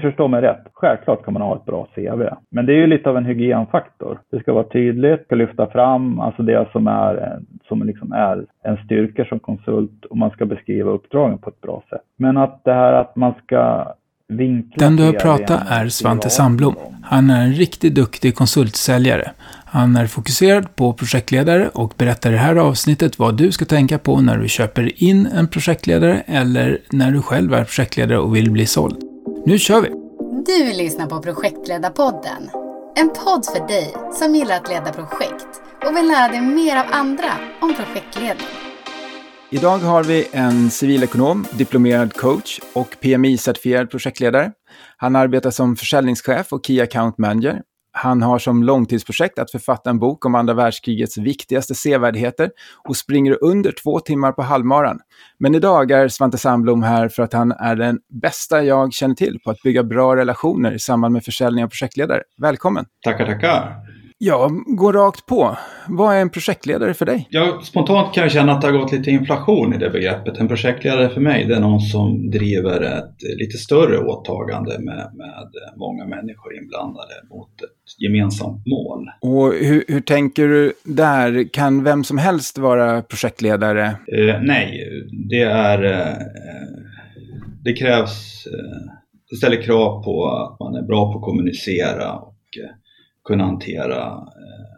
Förstå mig rätt, självklart kan man ha ett bra CV. Men det är ju lite av en hygienfaktor. Det ska vara tydligt, ska lyfta fram alltså det som är, som liksom är en styrka som konsult och man ska beskriva uppdragen på ett bra sätt. Men att det här att man ska den du har pratat är Svante Sandblom. Han är en riktigt duktig konsultsäljare. Han är fokuserad på projektledare och berättar i det här avsnittet vad du ska tänka på när du köper in en projektledare eller när du själv är projektledare och vill bli såld. Nu kör vi! Du lyssnar på Projektledarpodden. En podd för dig som gillar att leda projekt och vill lära dig mer av andra om projektledning. Idag har vi en civilekonom, diplomerad coach och PMI-certifierad projektledare. Han arbetar som försäljningschef och Key Account Manager. Han har som långtidsprojekt att författa en bok om andra världskrigets viktigaste sevärdheter och springer under två timmar på halvmaran. Men idag är Svante Sandblom här för att han är den bästa jag känner till på att bygga bra relationer i samband med försäljning av projektledare. Välkommen! Tackar, tackar! Ja, gå rakt på. Vad är en projektledare för dig? Ja, spontant kan jag känna att det har gått lite inflation i det begreppet. En projektledare för mig det är någon som driver ett lite större åtagande med, med många människor inblandade mot ett gemensamt mål. Och hur, hur tänker du där? Kan vem som helst vara projektledare? Eh, nej, det är... Eh, det krävs... Eh, det ställer krav på att man är bra på att kommunicera och eh, kunna hantera eh,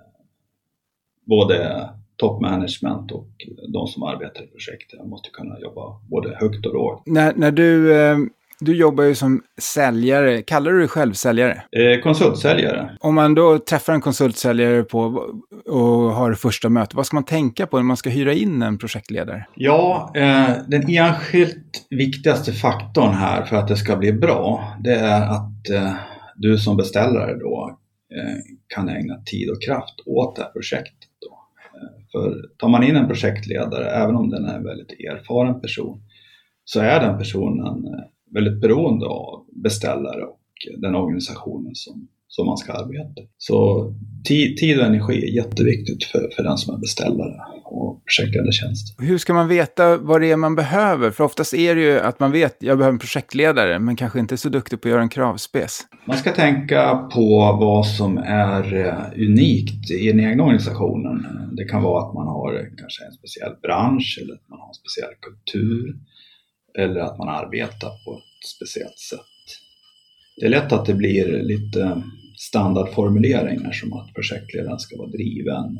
både toppmanagement och de som arbetar i projektet. Måste kunna jobba både högt och lågt. När, när du, eh, du jobbar ju som säljare, kallar du dig själv säljare? Eh, konsultsäljare. Om man då träffar en konsultsäljare på och har första möte, vad ska man tänka på när man ska hyra in en projektledare? Ja, eh, den enskilt viktigaste faktorn här för att det ska bli bra, det är att eh, du som beställare då Eh, kan ägna tid och kraft åt det här projektet. Då. Eh, för tar man in en projektledare, även om den är en väldigt erfaren person, så är den personen eh, väldigt beroende av beställare och den organisationen som, som man ska arbeta. Så tid, tid och energi är jätteviktigt för, för den som är beställare och projektledartjänst. Hur ska man veta vad det är man behöver? För oftast är det ju att man vet, att jag behöver en projektledare, men kanske inte är så duktig på att göra en kravspec. Man ska tänka på vad som är eh, unikt i den egna organisationen. Det kan vara att man har kanske en speciell bransch eller att man har en speciell kultur eller att man arbetar på ett speciellt sätt. Det är lätt att det blir lite standardformuleringar som att projektledaren ska vara driven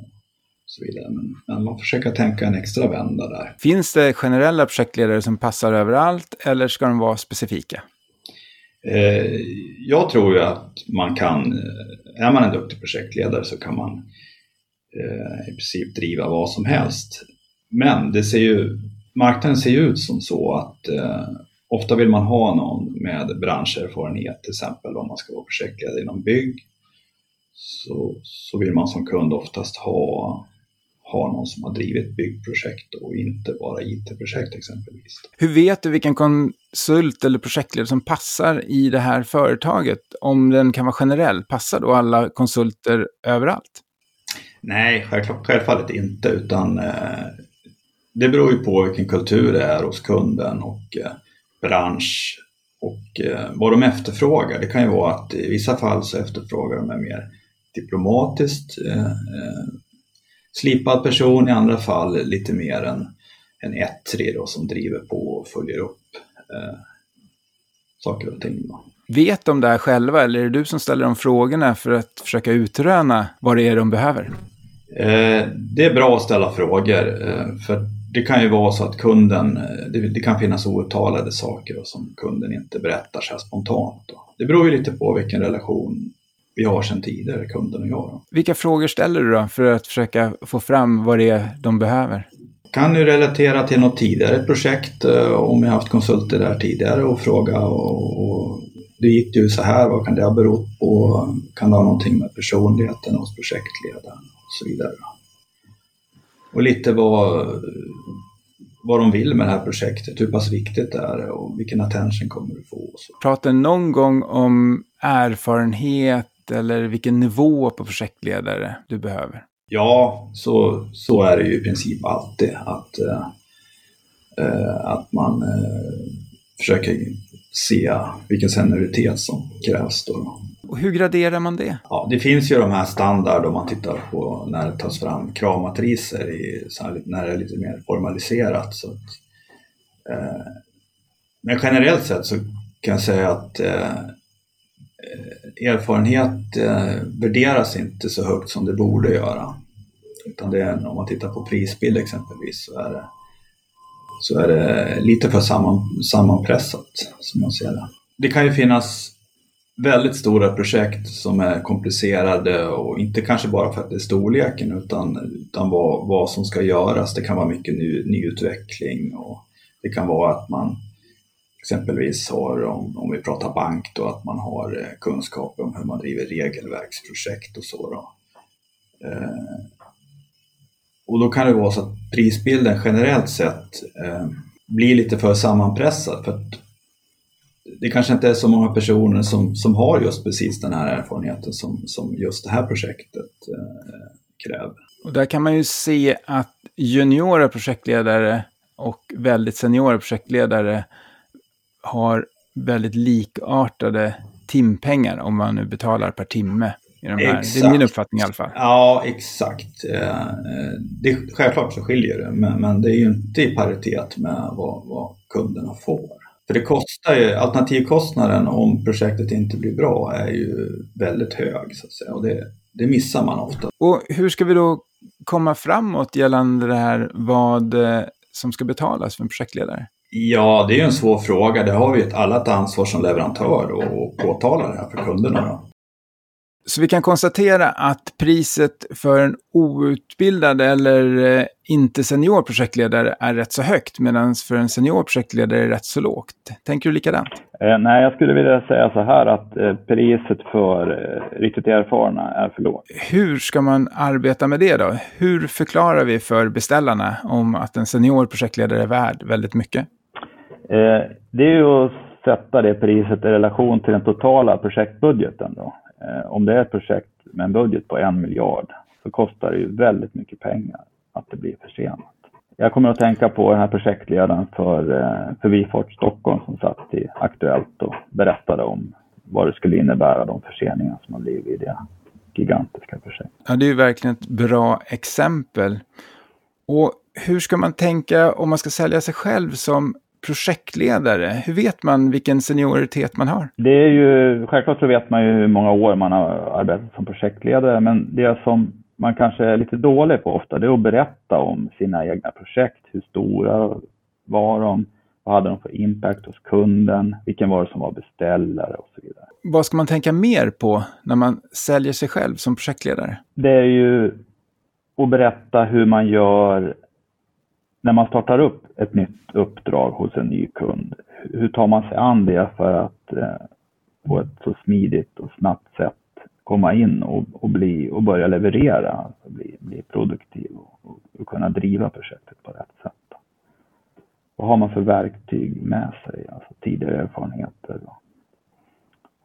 så vidare. Men, men man försöker tänka en extra vända där. Finns det generella projektledare som passar överallt eller ska de vara specifika? Eh, jag tror ju att man kan, eh, är man en duktig projektledare så kan man eh, i princip driva vad som helst. Men det ser ju, marknaden ser ju ut som så att eh, ofta vill man ha någon med branscherfarenhet, till exempel om man ska vara projektledare inom bygg. Så, så vill man som kund oftast ha ha någon som har drivit byggprojekt och inte bara IT-projekt exempelvis. Hur vet du vilken konsult eller projektledare som passar i det här företaget? Om den kan vara generell, passar då alla konsulter överallt? Nej, självfallet inte, utan eh, det beror ju på vilken kultur det är hos kunden och eh, bransch och eh, vad de efterfrågar. Det kan ju vara att i vissa fall så efterfrågar de mer diplomatiskt eh, eh slipad person, i andra fall lite mer en, en ettrig då, som driver på och följer upp eh, saker och ting. Då. Vet de det här själva eller är det du som ställer de frågorna för att försöka utröna vad det är de behöver? Eh, det är bra att ställa frågor eh, för det kan ju vara så att kunden, eh, det, det kan finnas outtalade saker då, som kunden inte berättar så här spontant. Då. Det beror ju lite på vilken relation vi har sedan tidigare, kunden och jag. Vilka frågor ställer du då för att försöka få fram vad det är de behöver? Kan du relatera till något tidigare projekt eh, om jag haft konsulter där tidigare och fråga och, och det gick ju så här, vad kan det ha berott på? Kan det ha någonting med personligheten hos projektledaren och så vidare. Och lite vad, vad de vill med det här projektet, hur pass viktigt det är och vilken attention kommer du få. Pratar någon gång om erfarenhet eller vilken nivå på projektledare du behöver? Ja, så, så är det ju i princip alltid. Att, äh, att man äh, försöker se vilken senioritet som krävs. Då. Och hur graderar man det? Ja, det finns ju de här standard om man tittar på när det tas fram kravmatriser i, när det är lite mer formaliserat. Så att, eh, men generellt sett så kan jag säga att eh, erfarenhet eh, värderas inte så högt som det borde göra. Utan det om man tittar på prisbild exempelvis så är det, så är det lite för samman, sammanpressat som jag ser det. Det kan ju finnas väldigt stora projekt som är komplicerade och inte kanske bara för att det är storleken utan, utan vad, vad som ska göras. Det kan vara mycket ny, nyutveckling och det kan vara att man exempelvis har, om, om vi pratar bank, då, att man har eh, kunskap om hur man driver regelverksprojekt och så. Då. Eh, och då kan det vara så att prisbilden generellt sett eh, blir lite för sammanpressad. För att det kanske inte är så många personer som, som har just precis den här erfarenheten som, som just det här projektet eh, kräver. Och där kan man ju se att juniora projektledare och väldigt seniora projektledare har väldigt likartade timpengar om man nu betalar per timme. I de här. Det är min uppfattning i alla fall. Ja, exakt. Eh, det, självklart så skiljer det, men, men det är ju inte i paritet med vad, vad kunderna får. För det kostar ju, alternativkostnaden om projektet inte blir bra är ju väldigt hög så att säga och det, det missar man ofta. Och hur ska vi då komma framåt gällande det här vad eh, som ska betalas för en projektledare? Ja, det är en svår fråga. Det har vi ett, alla ett ansvar som leverantör och påtala det här för kunderna. Då. Så vi kan konstatera att priset för en outbildad eller eh, inte senior projektledare är rätt så högt, medan för en senior projektledare är rätt så lågt. Tänker du likadant? Eh, nej, jag skulle vilja säga så här att eh, priset för eh, riktigt erfarna är för lågt. Hur ska man arbeta med det då? Hur förklarar vi för beställarna om att en senior projektledare är värd väldigt mycket? Eh, det är ju att sätta det priset i relation till den totala projektbudgeten. Då. Eh, om det är ett projekt med en budget på en miljard så kostar det ju väldigt mycket pengar att det blir försenat. Jag kommer att tänka på den här projektledaren för eh, för Förbifart Stockholm som satt i Aktuellt och berättade om vad det skulle innebära de förseningar som har blivit i det gigantiska projektet. Ja, det är ju verkligen ett bra exempel. Och hur ska man tänka om man ska sälja sig själv som projektledare? Hur vet man vilken senioritet man har? Det är ju, självklart så vet man ju hur många år man har arbetat som projektledare, men det som man kanske är lite dålig på ofta, det är att berätta om sina egna projekt. Hur stora var de? Vad hade de för impact hos kunden? Vilken var det som var beställare och så vidare. Vad ska man tänka mer på när man säljer sig själv som projektledare? Det är ju att berätta hur man gör när man startar upp ett nytt uppdrag hos en ny kund, hur tar man sig an det för att eh, på ett så smidigt och snabbt sätt komma in och, och, bli, och börja leverera, alltså bli, bli produktiv och, och, kunna driva projektet på rätt sätt. Vad har man för verktyg med sig, alltså tidigare erfarenheter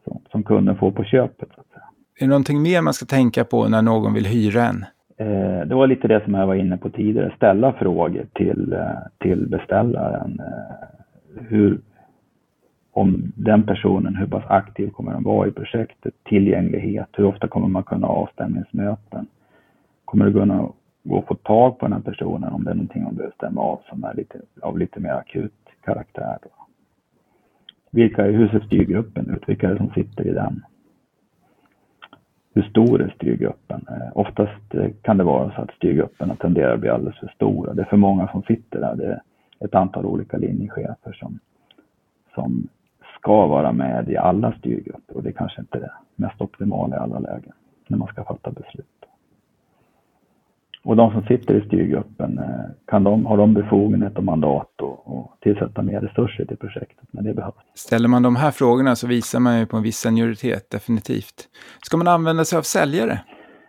som, som kunden får på köpet. Så att säga. Är det någonting mer man ska tänka på när någon vill hyra en? Eh, det var lite det som jag var inne på tidigare, ställa frågor till, eh, till beställaren. Eh, hur, om den personen, hur pass aktiv kommer den vara i projektet? Tillgänglighet, hur ofta kommer man kunna ha avstämningsmöten? Kommer det kunna gå att få tag på den här personen om det är någonting man behöver stämma av som är lite, av lite mer akut karaktär? Då? Vilka, hur ser styrgruppen ut? Vilka är det som sitter i den? Hur stor är styrgruppen? Eh, oftast eh, kan det vara så att styrgrupperna tenderar att bli alldeles för stora. Det är för många som sitter där. Det är ett antal olika linjechefer som, som ska vara med i alla styrgrupper och det är kanske inte är det mest optimala i alla lägen när man ska fatta beslut. Och de som sitter i styrgruppen, eh, kan de, har de befogenhet och mandat att tillsätta mer resurser till projektet när det behövs? Ställer man de här frågorna så visar man ju på en viss senioritet, definitivt. Ska man använda sig av säljare?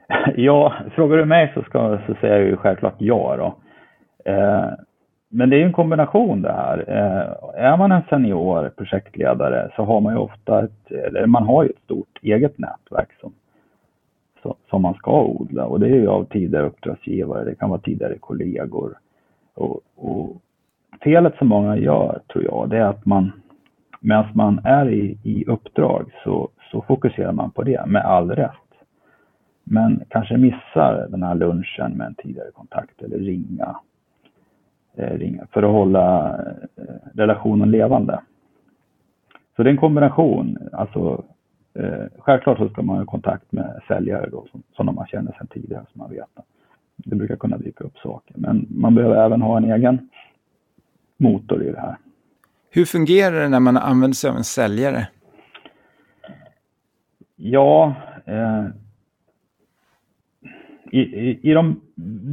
Ja, frågar du mig så, ska, så säger jag ju självklart ja. Då. Eh, men det är ju en kombination det här. Eh, är man en senior projektledare så har man ju ofta ett, eller man har ju ett stort eget nätverk som som man ska odla och det är ju av tidigare uppdragsgivare, det kan vara tidigare kollegor. Och, och felet som många gör, tror jag, det är att man, medan man är i, i uppdrag så, så fokuserar man på det med all rätt. Men kanske missar den här lunchen med en tidigare kontakt eller ringa, eh, ringa för att hålla eh, relationen levande. Så det är en kombination. Alltså, självklart så ska man ha kontakt med säljare då, som, som man känner sedan tidigare, som man vet. Det brukar kunna dyka upp saker. Men man behöver även ha en egen motor i det här. Hur fungerar det när man använder sig av en säljare? Ja, eh, i, i, i, de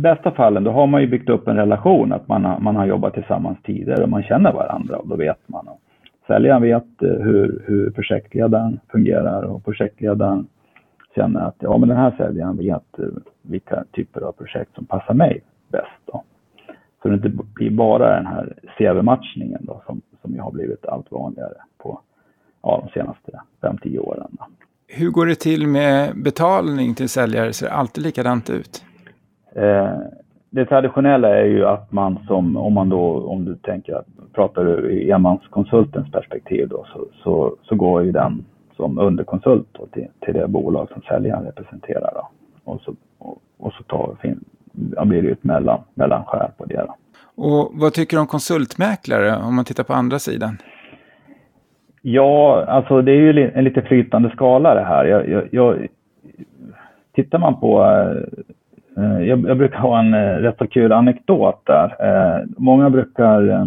bästa fallen då har man ju byggt upp en relation, att man har, man har jobbat tillsammans tidigare och man känner varandra och då vet man. Och säljaren vet eh, hur, hur projektledaren fungerar och projektledaren känner att ja, men den här säljaren vet eh, vilka typer av projekt som passar mig bäst. Då. Så det inte blir bara den här CV-matchningen då, som, som har blivit allt vanligare på ja, de senaste 5-10 åren. Då. Hur går det till med betalning till säljare? Ser det alltid likadant ut? Eh, det traditionella är ju att man som, om man då, om du tänker, pratar ur enmanskonsultens perspektiv då, så, så, så går ju den som underkonsult till, till det bolag som säljaren representerar. Då. Och så, och, och så tar, fin, ja, blir det ett mellan, mellanskär på det. Då. Och vad tycker du om konsultmäklare om man tittar på andra sidan? Ja, alltså det är ju en lite flytande skala det här. Jag, jag, jag tittar man på, eh, Eh, jag, jag, brukar ha en eh, rätt så kul anekdot där. Eh, många brukar eh,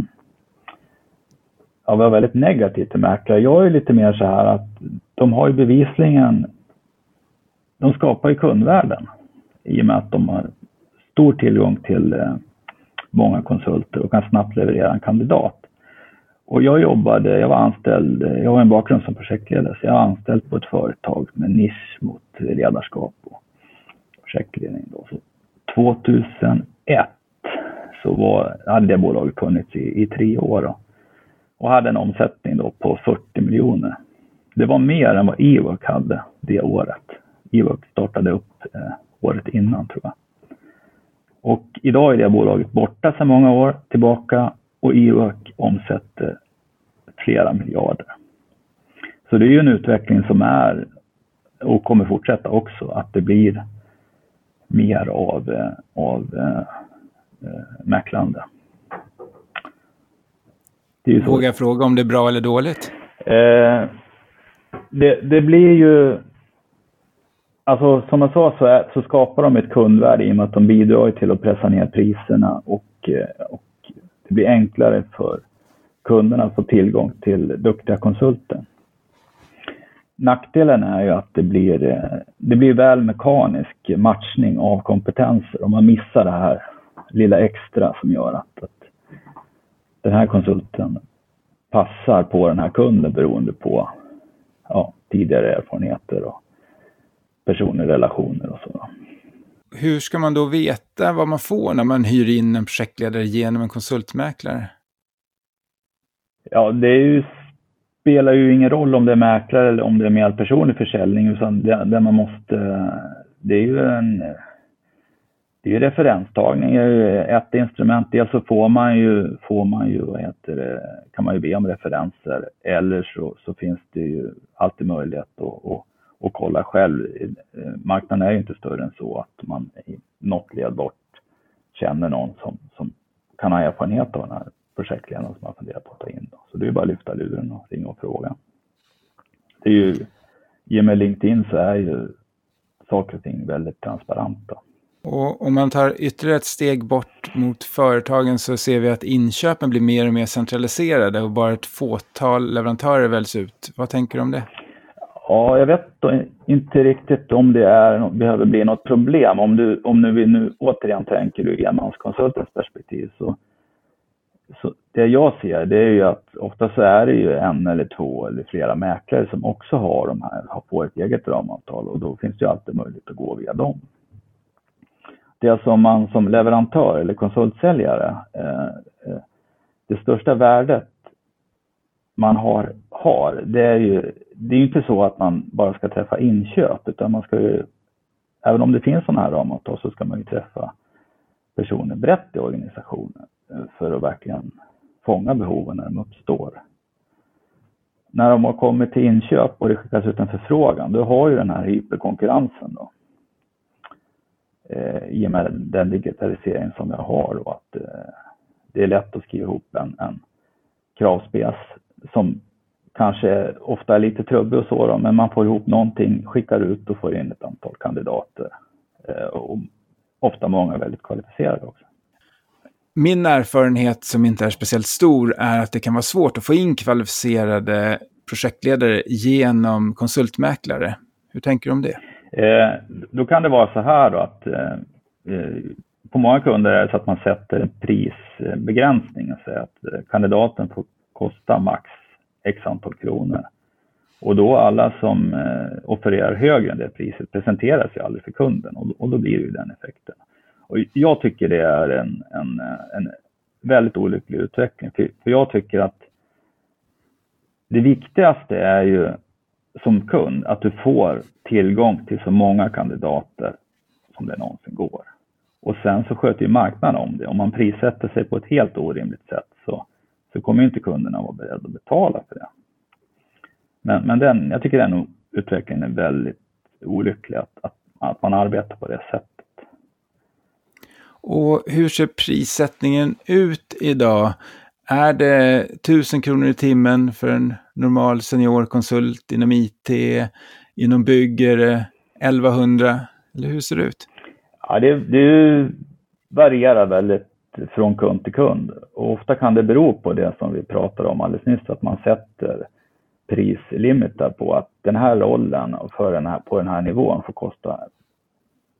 ja, vara väldigt negativt till mäklare. Jag är lite mer så här att de har ju bevisligen, de skapar ju kundvärden i och med att de har stor tillgång till eh, många konsulter och kan snabbt leverera en kandidat. Och jag jobbade, jag var anställd, jag har en bakgrund som projektledare, så jag var anställd på ett företag med nisch mot ledarskap och projektledning. Då. Så 2001 så var, hade det bolaget funnits i, i tre år då, och hade en omsättning då på 40 miljoner. Det var mer än vad Ework hade det året. Ework startade upp eh, året innan tror jag. Och idag är det bolaget borta sedan många år tillbaka och Ework omsätter flera miljarder. Så det är ju en utveckling som är och kommer fortsätta också, att det blir mer av, eh, av äh, mäklande. Vågar jag fråga om det är bra eller dåligt? Eh, det, det, blir ju... Alltså som jag sa så, är, så skapar de ett kundvärde i och med att de bidrar till att pressa ner priserna och, och det blir enklare för kunderna att få tillgång till duktiga konsulter. Nackdelen är ju att det blir, det blir väl mekanisk matchning av kompetenser och man missar det här lilla extra som gör att, att den här konsulten passar på den här kunden beroende på ja, tidigare erfarenheter och personliga relationer och så. Hur ska man då veta vad man får när man hyr in en projektledare genom en konsultmäklare? Ja, det ju, spelar ju ingen roll om det är mäklare eller om det är med personlig försäljning, utan det, det, man måste, eh, det är ju en det är ju referenstagning är ett instrument. Dels så får man ju, får man ju vad heter det, kan man ju be om referenser eller så, så finns det ju alltid möjlighet att, att, att kolla själv. Marknaden är ju inte större än så att man i något led bort känner någon som, som kan ha erfarenhet av den här projektledaren som man funderar på att ta in. Då. Så det är bara att lyfta luren och ringa och fråga. Det är ju, i och med LinkedIn så är ju saker och ting väldigt transparenta. Och om man tar ytterligare ett steg bort mot företagen så ser vi att inköpen blir mer och mer centraliserade och bara ett fåtal leverantörer väljs ut. Vad tänker du om det? Ja, jag vet inte riktigt om det är, behöver bli något problem. Om du, om nu, vi nu återigen tänker ur enmanskonsultens perspektiv så, så det jag ser det är ju att ofta så är det ju en eller två eller flera mäklare som också har de här, har på ett eget ramavtal och då finns det ju alltid möjlighet att gå via dem. Det som man som leverantör eller konsultsäljare, eh, eh, det största värdet man har, har det är ju det är inte så att man bara ska träffa inköp utan man ska ju, även om det finns sådana här ramavtal så ska man ju träffa personer brett i organisationen. Eh, för att verkligen fånga behoven när de uppstår. när de har kommit till inköp och det skickas ut en förfrågan, då har ju den här hyperkonkurrensen då. Eh, I och med den digitalisering som jag har och att eh, det är lätt att skriva ihop en, en kravspec som kanske ofta är lite trubbig och så då, men man får ihop någonting, skickar ut och får in ett antal kandidater. Eh, och ofta många väldigt kvalificerade också. Min erfarenhet som inte är speciellt stor är att det kan vara svårt att få in kvalificerade projektledare genom konsultmäklare. Hur tänker du om det? Eh, då kan det vara så här då att eh, eh på många kunder är det så att man sätter en prisbegränsning och säger att eh, kandidaten får kosta max x antal kronor. Och då alla som eh, offererar högre än det priset presenteras ju aldrig för kunden och, och då blir det ju den effekten. Och jag tycker det är en, en, en väldigt olycklig utveckling. För, för jag tycker att det viktigaste är ju som kund att du får tillgång till så många kandidater som det någonsin går. Och sen så sköter ju marknaden om det. Om man prissätter sig på ett helt orimligt sätt så, så kommer inte kunderna vara beredda att betala för det. Men, men den, jag tycker den utvecklingen är väldigt olycklig, att, att, att man arbetar på det sättet. Och hur ser prissättningen ut idag? Är det 1000 kronor i timmen för en normal seniorkonsult inom IT, inom bygg är det 1100? Eller hur ser det ut? Ja, det, det varierar väldigt från kund till kund. Och ofta kan det bero på det som vi pratade om alldeles nyss, att man sätter prislimiter på att den här rollen för den här, på den här nivån får kosta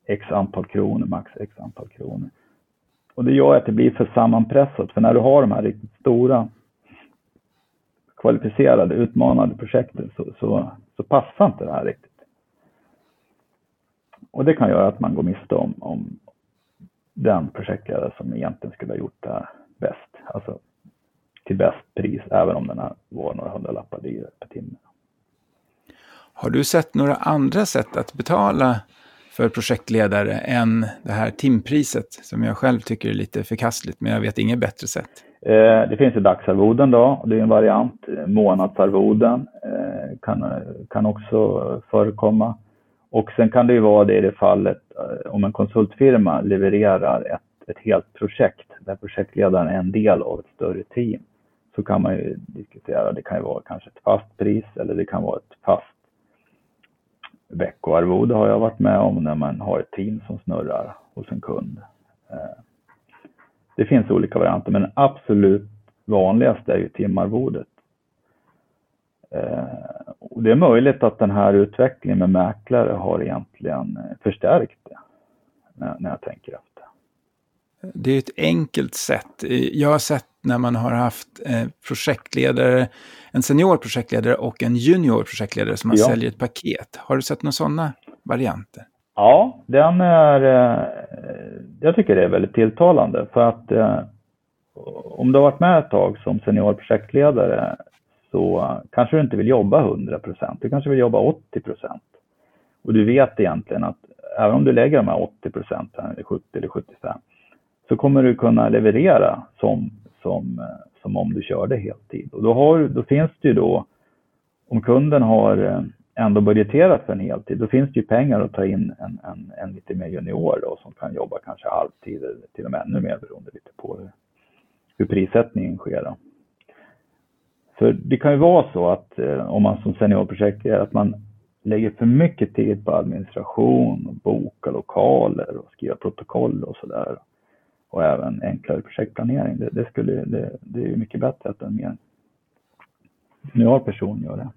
x antal kronor, max x antal kronor. Och det gör att det blir för sammanpressat, för när du har de här riktigt stora kvalificerade, utmanande projekten så, så, så passar inte det här riktigt. Och det kan göra att man går miste om, om den projektledare som egentligen skulle ha gjort det här bäst. Alltså till bäst pris, även om den här var några hundralappar dyrare per timme. Har du sett några andra sätt att betala för projektledare än det här timpriset som jag själv tycker är lite förkastligt, men jag vet inget bättre sätt. Eh, det finns ju dagsarvoden då, det är en variant. Eh, månadsarvoden eh, kan, kan också förekomma. Och sen kan det ju vara det i det fallet eh, om en konsultfirma levererar ett, ett helt projekt där projektledaren är en del av ett större team så kan man ju diskutera, det kan ju vara kanske ett fast pris eller det kan vara ett fast veckoarvode har jag varit med om när man har ett team som snurrar hos en kund. Eh, det finns olika varianter, men absolut vanligast är ju timarvodet. Eh, och det är möjligt att den här utvecklingen med mäklare har egentligen förstärkt det, när jag tänker efter. Det är ett enkelt sätt. Jag har sett när man har haft projektledare, en senior projektledare och en junior projektledare som man ja. säljer ett paket. Har du sett några sådana varianter? Ja, den är, jag tycker det är väldigt tilltalande för att om du har varit med ett tag som senior projektledare så kanske du inte vill jobba 100 procent. Du kanske vill jobba 80 procent. Och du vet egentligen att även om du lägger de här 80 procenten, eller 70 eller 75, så kommer du kunna leverera som, som, eh, som om du körde heltid. Och då, har, då finns det ju då, om kunden har eh, ändå budgeterat för en heltid, då finns det ju pengar att ta in en, en, en lite mer junior då, som kan jobba kanske halvtid eller till och med ännu mer beroende lite på hur, hur prissättningen sker. Då. För det kan ju vara så att eh, om man som seniorprojektledare att man lägger för mycket tid på administration, och boka lokaler och skriva protokoll och sådär. Och även enklare projektplanering. Det, det, skulle, det, det är mycket bättre att en mer juniorperson gör det.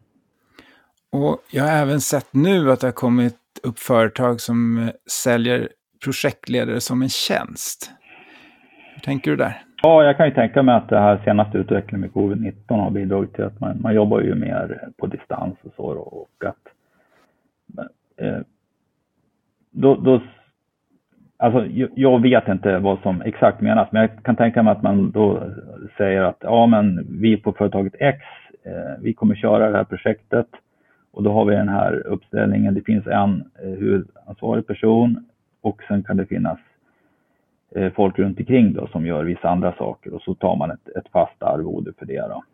Och jag har även sett nu att det har kommit upp företag som eh, säljer projektledare som en tjänst. Hur tänker du där? Ja, jag kan ju tänka mig att det här senaste utvecklingen med covid-19 har bidragit till att man, man jobbar ju mer på distans och så och att eh, då, då Alltså, jag vet inte vad som exakt menas, men jag kan tänka mig att man då säger att ja, men vi på företaget X, eh, vi kommer köra det här projektet och då har vi den här uppställningen. Det finns en eh, huvudansvarig person och sen kan det finnas Eh, folk runt omkring då som gör vissa andra saker och så tar man ett, ett fast arvode för det. Då.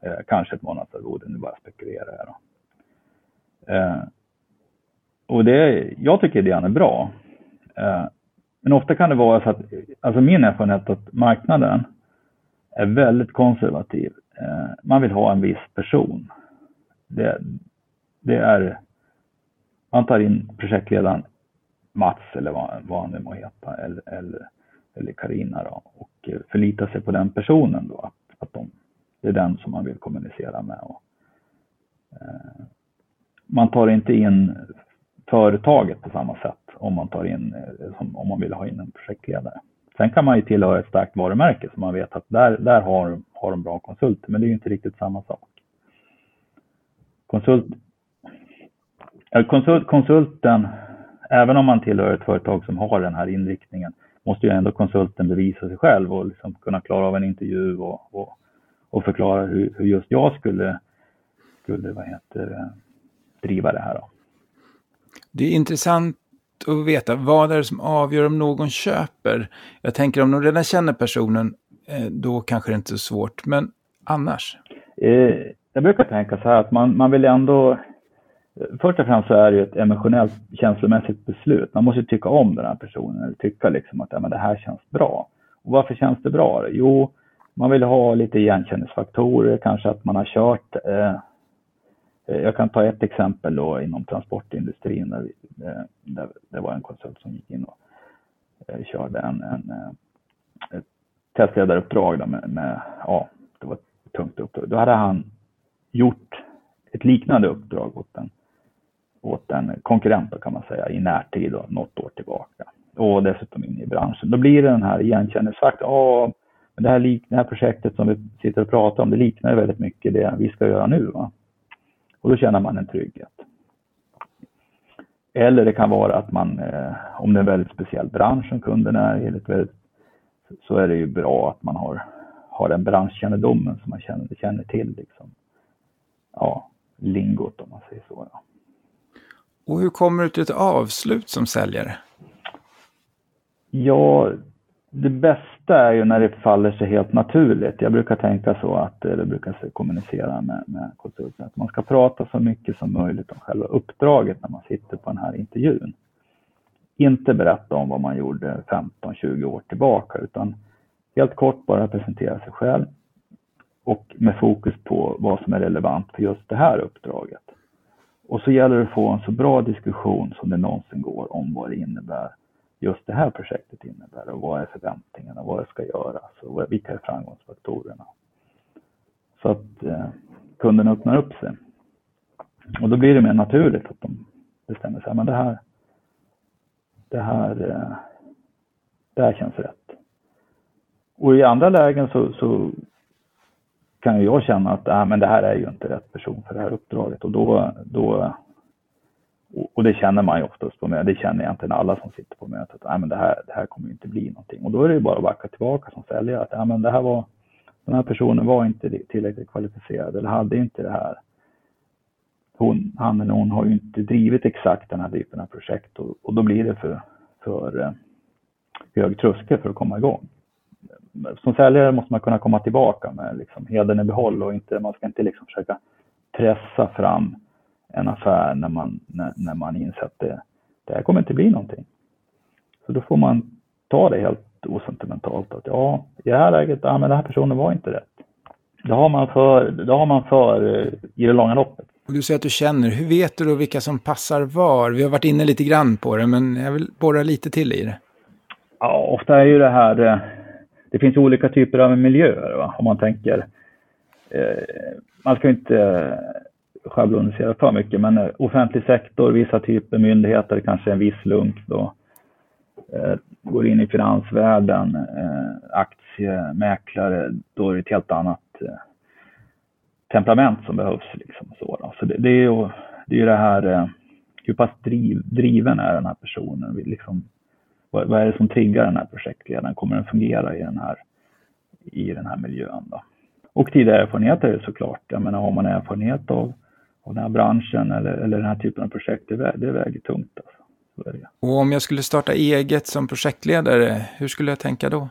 Eh, kanske ett månadsarvode, nu bara spekulerar jag då. Eh, och det, jag tycker idén är bra. Eh, men ofta kan det vara så att, alltså min erfarenhet att marknaden är väldigt konservativ. Eh, man vill ha en viss person. Det, det är, man tar in projektledaren Mats eller vad, vad han nu må heta eller, eller, eller Carina då och eh, förlitar sig på den personen då att, att de, det är den som man vill kommunicera med. Och, eh, man tar inte in företaget på samma sätt om man tar in, eh, om man vill ha in en projektledare. Sen kan man ju tillhöra ett starkt varumärke så man vet att där, där har, har de bra konsulter, men det är ju inte riktigt samma sak. Konsult, konsult, konsulten, även om man tillhör ett företag som har den här inriktningen, måste ju ändå konsulten bevisa sig själv och liksom kunna klara av en intervju och, och, och förklara hur, hur, just jag skulle, skulle vad heter, driva det här. Då. Det är intressant att veta vad är det som avgör om någon köper. Jag tänker om de redan känner personen, eh, då kanske det inte är så svårt. Men annars? Eh, jag brukar tänka så här att man, man vill ändå... Eh, först och främst så är det ju ett emotionellt, känslomässigt beslut. Man måste tycka om den här personen, eller tycka liksom att ja, men det här känns bra. Och varför känns det bra? Jo, man vill ha lite igenkänningsfaktorer, kanske att man har kört Eh, Eh, jag kan ta ett exempel då inom transportindustrin där, vi, eh, där det var en konsult som gick in och eh, körde en, en, ett testledaruppdrag med, med, ja, det var ett tungt uppdrag. Då hade han gjort ett liknande uppdrag åt en, åt en konkurrent kan man säga i närtid, då, något år tillbaka. Och dessutom inne i branschen. Då blir det den här igenkänningsfaktorn. Ja, det här, det här projektet som vi sitter och pratar om, det liknar väldigt mycket det vi ska göra nu. Va? Och då känner man en trygghet. Eller det kan vara att man, eh, om det är en väldigt speciell bransch som kunden är i, väldigt, så är det ju bra att man har, har den branschkännedomen som man känner, känner till. Liksom. Ja, lingot om man säger så. Ja. Och hur kommer du till ett avslut som säljare? Ja, det bästa är ju när det faller sig helt naturligt. Jag brukar tänka så att, eh, eller brukar kommunicera med, med konsulten, att man ska prata så mycket som möjligt om själva uppdraget när man sitter på den här intervjun. Inte berätta om vad man gjorde 15-20 år tillbaka, utan helt kort bara presentera sig själv och med fokus på vad som är relevant för just det här uppdraget. Och så gäller det att få en så bra diskussion som det någonsin går om vad det innebär just det här projektet innebär och vad är förväntningarna, vad det ska göras och vilka är framgångsfaktorerna. Så att eh, kunden öppnar upp sig. Och då blir det mer naturligt att de bestämmer sig, men det här, det här, eh, det här känns rätt. Och i andra lägen så, så kan ju jag känna att äh, men det här är ju inte rätt person för det här uppdraget och då, då och det känner man ju oftast på mötet, det känner egentligen alla som sitter på mötet, att men det, här, det här kommer inte bli någonting. Och då är det ju bara att backa tillbaka som säljare, att men det här var, den här personen var inte tillräckligt kvalificerad eller hade inte det här. Hon, han eller hon har ju inte drivit exakt den här typen av projekt och, och då blir det för, för eh, hög tröskel för att komma igång. Som säljare måste man kunna komma tillbaka med liksom hedern i behåll och inte, man ska inte liksom försöka pressa fram en affär när man, när, när man inser att det, det här kommer inte bli någonting. Så då får man ta det helt osentimentalt att ja, i det här läget, ja men den här personen var inte rätt. Det har man för, det har man för eh, i det långa loppet. Och du säger att du känner, hur vet du då vilka som passar var? Vi har varit inne lite grann på det, men jag vill borra lite till i det. Ja, ofta är ju det här, eh, det finns olika typer av miljöer va? om man tänker. Eh, man ska inte schablonisera för mycket, men eh, offentlig sektor, vissa typer myndigheter, kanske en viss lunk då. Eh, går in i finansvärlden, eh, aktiemäklare, då är det ett helt annat temperament som behövs. Liksom, så då. så det, det, är ju det, är det här, hur pass driv, driven är den här personen? Liksom, vad, vad, är det som triggar den här projektledaren? Kommer den fungera i den här, i den här miljön? Då? Och tidigare erfarenheter såklart. Jag menar, har man erfarenhet av och den här branschen eller, eller den här typen av projekt, det, väger, det väger tungt. Alltså. Och om jag skulle starta eget som projektledare, hur skulle jag tänka då?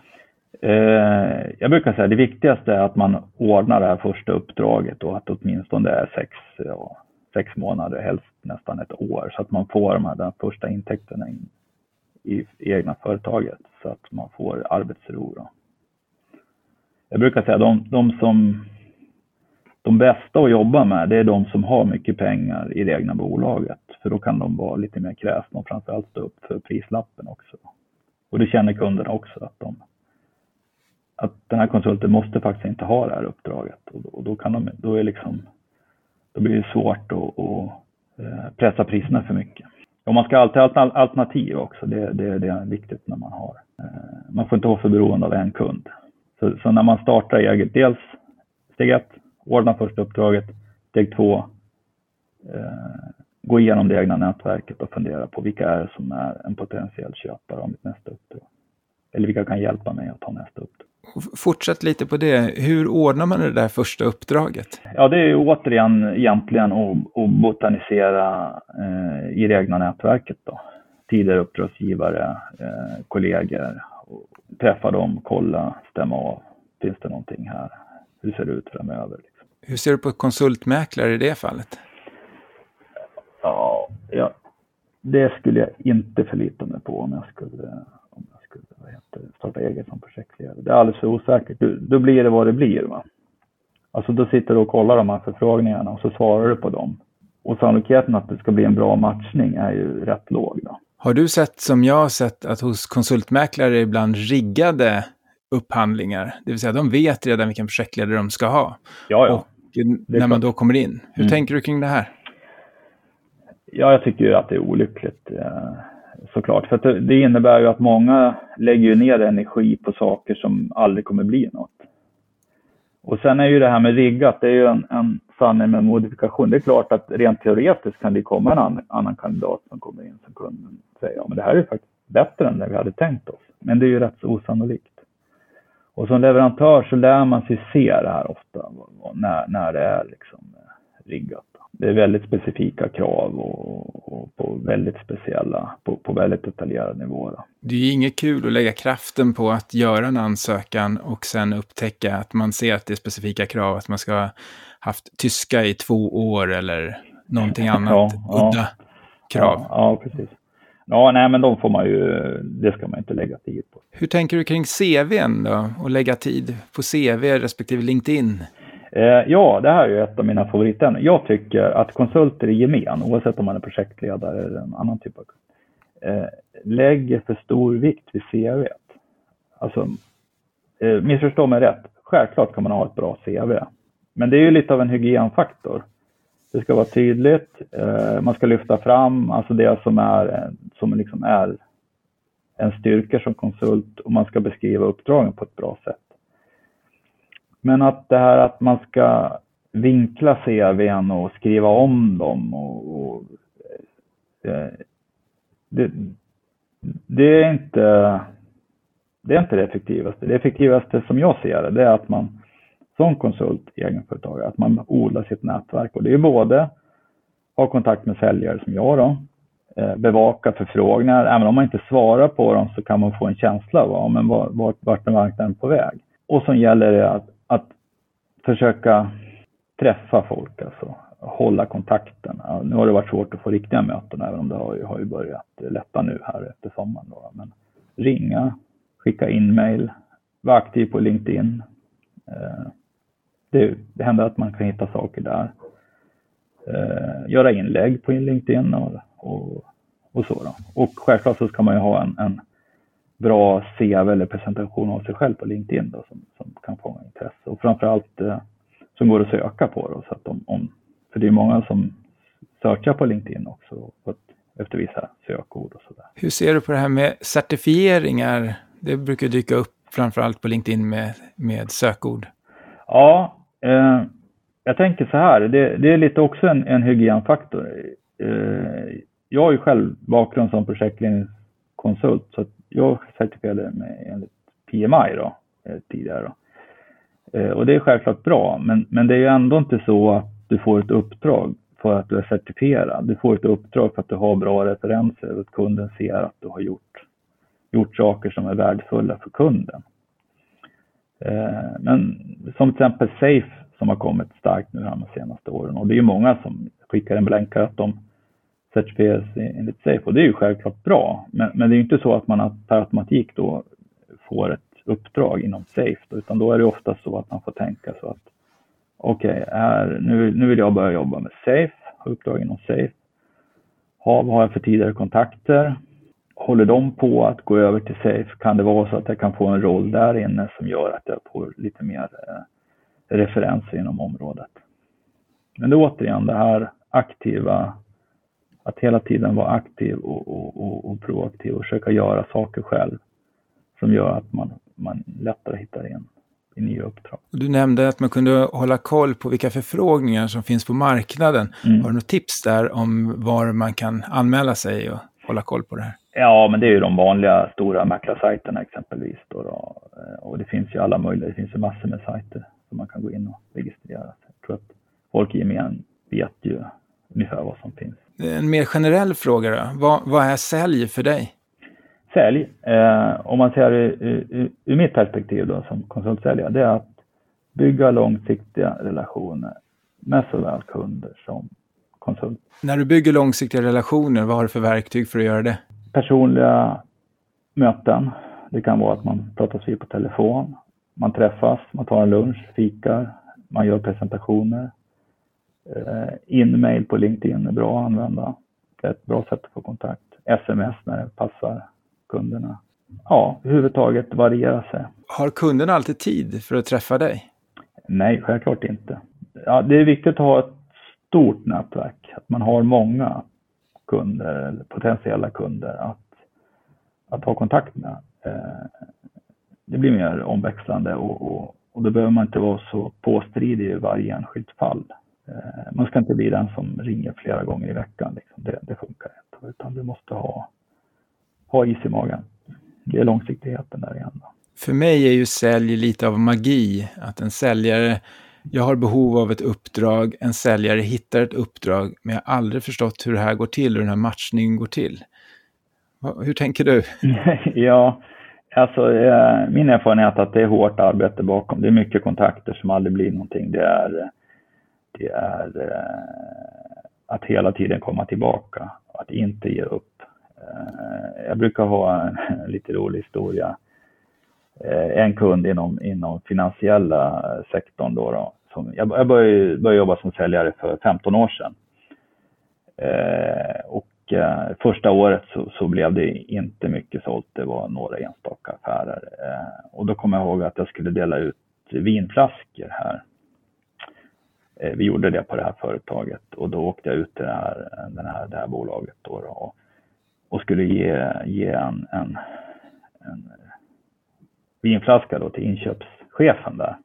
Eh, jag brukar säga att det viktigaste är att man ordnar det här första uppdraget och att åtminstone det är sex, ja, sex månader, helst nästan ett år, så att man får de här de första intäkterna in i, egna företaget så att man får arbetsro. Då. Jag brukar säga de, de som de bästa att jobba med, det är de som har mycket pengar i det egna bolaget. För då kan de vara lite mer kräsna och framförallt stå upp för prislappen också. Och det känner kunderna också att de att den här konsulten måste faktiskt inte ha det här uppdraget. Och, och då, kan de, då, är liksom, då blir det svårt att, att eh, pressa priserna för mycket. Och man ska alltid ha alternativ också. Det, det, det är viktigt när man har. Eh, man får inte vara för beroende av en kund. Så, så när man startar eget, dels steg ett, ordna första uppdraget. Steg två, eh, gå igenom det egna nätverket och fundera på vilka är det som är en potentiell köpare av mitt nästa uppdrag. Eller vilka kan hjälpa mig att ta nästa uppdrag. Fortsätt lite på det. Hur ordnar man det där första uppdraget? Ja, det är ju återigen egentligen att, botanisera eh, i det egna nätverket. Då. Tidigare uppdragsgivare, eh, kollegor, träffa dem, kolla, stämma av. Finns det någonting här? Hur ser det ut framöver? Hur ser du på konsultmäklare i det fallet? Ja, ja, det skulle jag inte förlita mig på om jag skulle skulle vad heter, starta eget som projektledare. Det är alldeles för osäkert. Du, då blir det vad det blir. Va? Alltså då sitter du och kollar de här förfrågningarna och så svarar du på dem. Och sannolikheten att det ska bli en bra matchning är ju rätt låg. Då. Har du sett, som jag har sett, att hos konsultmäklare ibland riggade upphandlingar, det vill säga de vet redan vilken projektledare de ska ha. Ja, ja. Och när man då kommer in. Hur mm. tänker du kring det här? Ja, jag tycker ju att det är olyckligt. Eh, såklart. För det, det innebär ju att många lägger ner energi på saker som aldrig kommer bli något. Och sen är ju det här med riggat, det är ju en, en sanning med modifikation. Det är klart att rent teoretiskt kan det komma en annan, annan kandidat som kommer in som kunden säger, ja men det här är ju faktiskt bättre än det vi hade tänkt oss. Men det är ju rätt så osannolikt. Och som leverantör så lär man sig se det här ofta, när, när det är liksom riggat det är väldigt specifika krav och, och på väldigt speciella, på, på väldigt detaljerade nivåer. Det är ju inget kul att lägga kraften på att göra en ansökan och sen upptäcka att man ser att det är specifika krav, att man ska ha haft tyska i två år eller någonting annat ja, udda ja, krav. Ja, ja, precis. Ja, nej, men de får man ju, det ska man inte lägga tid på. Hur tänker du kring CVn då? Och lägga tid på CV respektive LinkedIn? Eh, ja, det här är ju ett av mina favoritämnen. Jag tycker att konsulter i gemen, oavsett om man är projektledare eller en annan typ av eh, lägger för stor vikt vid CV. Alltså, eh, missförstå mig rätt. Självklart kan man ha ett bra CV. Men det är ju lite av en hygienfaktor. Det ska vara tydligt, eh, man ska lyfta fram alltså det som är, som liksom är en styrka som konsult och man ska beskriva uppdragen på ett bra sätt. Men att det här att man ska vinkla CVn och skriva om dem och, och eh, det, det, är inte det är inte det effektivaste. Det effektivaste som jag ser det, det är att man som konsult, egenföretagare, att man odlar sitt nätverk och det är både ha kontakt med säljare som jag då, eh, bevaka förfrågningar. Även om man inte svarar på dem så kan man få en känsla av men vart, vart är marknaden på väg. Och så gäller det att att försöka träffa folk, alltså hålla kontakten. Ja, nu har det varit svårt att få riktiga möten, även om det har ju, har ju börjat lätta nu här efter sommaren. Då. Men ringa, skicka in mail, vara aktiv på LinkedIn. Eh, det, det händer att man kan hitta saker där. Eh, göra inlägg på LinkedIn och, och, och så. Då. Och självklart så ska man ju ha en, en bra CV eller presentation av sig själv på LinkedIn då, som, som kan fånga intresse och framförallt eh, som går att söka på. Då, så att om, om, för det är många som söker på LinkedIn också ett, efter vissa sökord och sådär. Hur ser du på det här med certifieringar? Det brukar dyka upp framförallt på LinkedIn med, med sökord. Ja, eh, jag tänker så här, det, det är lite också en, en hygienfaktor. Eh, jag har ju själv bakgrund som projektledningskonsult så jag certifierade mig enligt PMI då, eh, tidigare. Då. Eh, och det är självklart bra, men, men det är ju ändå inte så att du får ett uppdrag för att du är certifierad. Du får ett uppdrag för att du har bra referenser och att kunden ser att du har gjort, gjort saker som är värdefulla för kunden. Eh, men som till exempel Safe som har kommit starkt nu de senaste åren och det är ju många som skickar en blänkare att de certifieras enligt Safe och det är ju självklart bra. Men, men det är ju inte så att man per automatik då får ett uppdrag inom Safe då, utan då är det ofta så att man får tänka så att okej, okay, nu, nu vill jag börja jobba med Safe, ha uppdrag inom Safe. Ha, vad har jag för tidigare kontakter? Håller de på att gå över till Safe kan det vara så att jag kan få en roll där inne som gör att jag får lite mer eh, referenser inom området. Men det är återigen det här aktiva, att hela tiden vara aktiv och, och, och, och proaktiv och försöka göra saker själv som gör att man, man lättare hittar in i nya uppdrag. Du nämnde att man kunde hålla koll på vilka förfrågningar som finns på marknaden. Mm. Har du något tips där om var man kan anmäla sig och hålla koll på det här? Ja, men det är ju de vanliga stora mäklarsajterna exempelvis. Då, då. Och det finns ju alla möjliga, det finns ju massor med sajter som man kan gå in och registrera sig. Jag tror att folk i gemen vet ju ungefär vad som finns. En mer generell fråga då. Vad, vad är sälj för dig? Sälj, eh, om man ser det ur mitt perspektiv då, som konsultsäljare, det är att bygga långsiktiga relationer med såväl kunder som konsult. När du bygger långsiktiga relationer, vad har du för verktyg för att göra det? Personliga möten. Det kan vara att man pratas vid på telefon. Man träffas, man tar en lunch, fikar, man gör presentationer. Eh, In-mail på LinkedIn är bra att använda. Det är ett bra sätt att få kontakt. SMS när det passar kunderna. Ja, överhuvudtaget variera sig. Har kunderna alltid tid för att träffa dig? Nej, självklart inte. Ja, det är viktigt att ha ett stort nätverk, att man har många kunder eller potentiella kunder att, att ha kontakt med. Eh, det blir mer omväxlande och, och, och då behöver man inte vara så påstridig i varje enskilt fall. Eh, man ska inte bli den som ringer flera gånger i veckan. Liksom. Det, det funkar inte, utan du måste ha, ha is i magen. Det är långsiktigheten där igen. För mig är ju sälj lite av magi. Att en säljare, jag har behov av ett uppdrag, en säljare hittar ett uppdrag, men jag har aldrig förstått hur det här går till, hur den här matchningen går till. Hur tänker du? ja, Alltså, eh, min erfarenhet är att det är hårt arbete bakom. Det är mycket kontakter som aldrig blir någonting. Det är, det är eh, att hela tiden komma tillbaka, att inte ge upp. Eh, jag brukar ha en, lite rolig historia. Eh, en kund inom, inom finansiella eh, sektorn då, då som, jag började, började jobba som säljare för 15 år sedan. Eh, och eh, första året så, så, blev det inte mycket sålt. Det var några enstaka affärer. Eh, och då kommer jag ihåg att jag skulle dela ut vinflaskor här. Eh, vi gjorde det på det här företaget och då åkte jag ut till det här, den här, det här bolaget då, då och, och, skulle ge, ge en, en, en vinflaska då till inköpschefen där.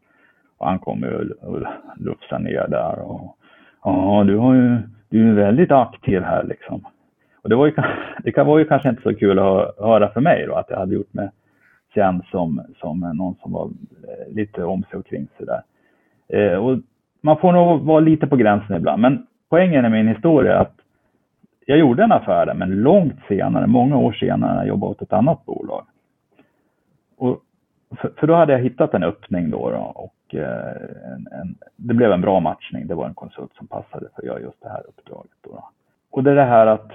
Och han kom och, och lufsade ner där och ja, du har ju du är väldigt aktiv här liksom. Och det, var ju, det var ju kanske inte så kul att höra för mig då, att jag hade gjort mig känd som, som någon som var eh, lite om sig och kring sig där. Eh, och man får nog vara lite på gränsen ibland, men poängen i min historia är att jag gjorde en affär där, men långt senare, många år senare, när jag jobbade åt ett annat bolag. För, för då hade jag hittat en öppning då, då och eh, en, en, det blev en bra matchning. Det var en konsult som passade för att göra just det här uppdraget. Då, då. Och det är det här att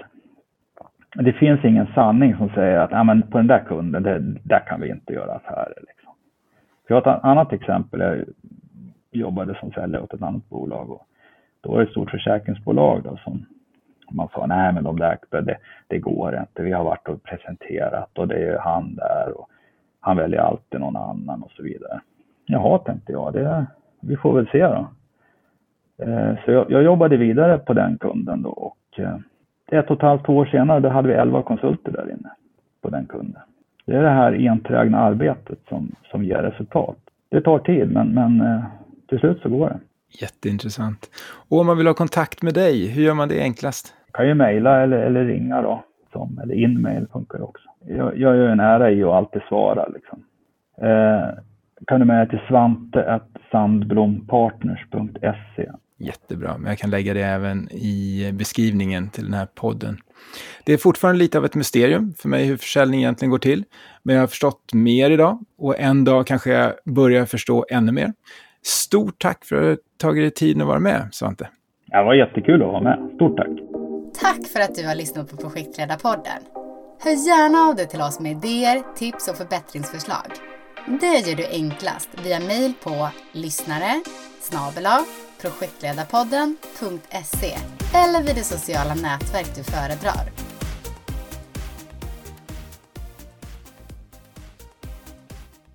det finns ingen sanning som säger att ah, men på den där kunden, det, där kan vi inte göra affärer. Liksom. Jag har ett annat exempel. Jag jobbade som säljare åt ett annat bolag och då var det ett stort försäkringsbolag då som man sa, nej men de där, det, det går inte. Vi har varit och presenterat och det är han där och han väljer alltid någon annan och så vidare. Jaha, tänkte jag, det, vi får väl se då. Eh, så jag, jag jobbade vidare på den kunden då och eh, ett och ett halvt år senare då hade vi 11 konsulter där inne på den kunden. Det är det här enträgna arbetet som, som ger resultat. Det tar tid, men, men eh, till slut så går det. Jätteintressant. Och om man vill ha kontakt med dig, hur gör man det enklast? Man kan ju mejla eller, eller ringa då, som, eller inmail funkar också. Jag, jag gör en ära i att alltid svara liksom. Eh, kan du mejla till svante sandblompartners.se Jättebra, men jag kan lägga det även i beskrivningen till den här podden. Det är fortfarande lite av ett mysterium för mig hur försäljning egentligen går till. Men jag har förstått mer idag och en dag kanske jag börjar förstå ännu mer. Stort tack för att du tagit dig tiden att vara med, Svante. Det var jättekul att vara med. Stort tack. Tack för att du har lyssnat på Projektledarpodden. Hör gärna av dig till oss med idéer, tips och förbättringsförslag. Det gör du enklast via mejl på lyssnare projektledarpodden.se eller vid det sociala nätverk du föredrar.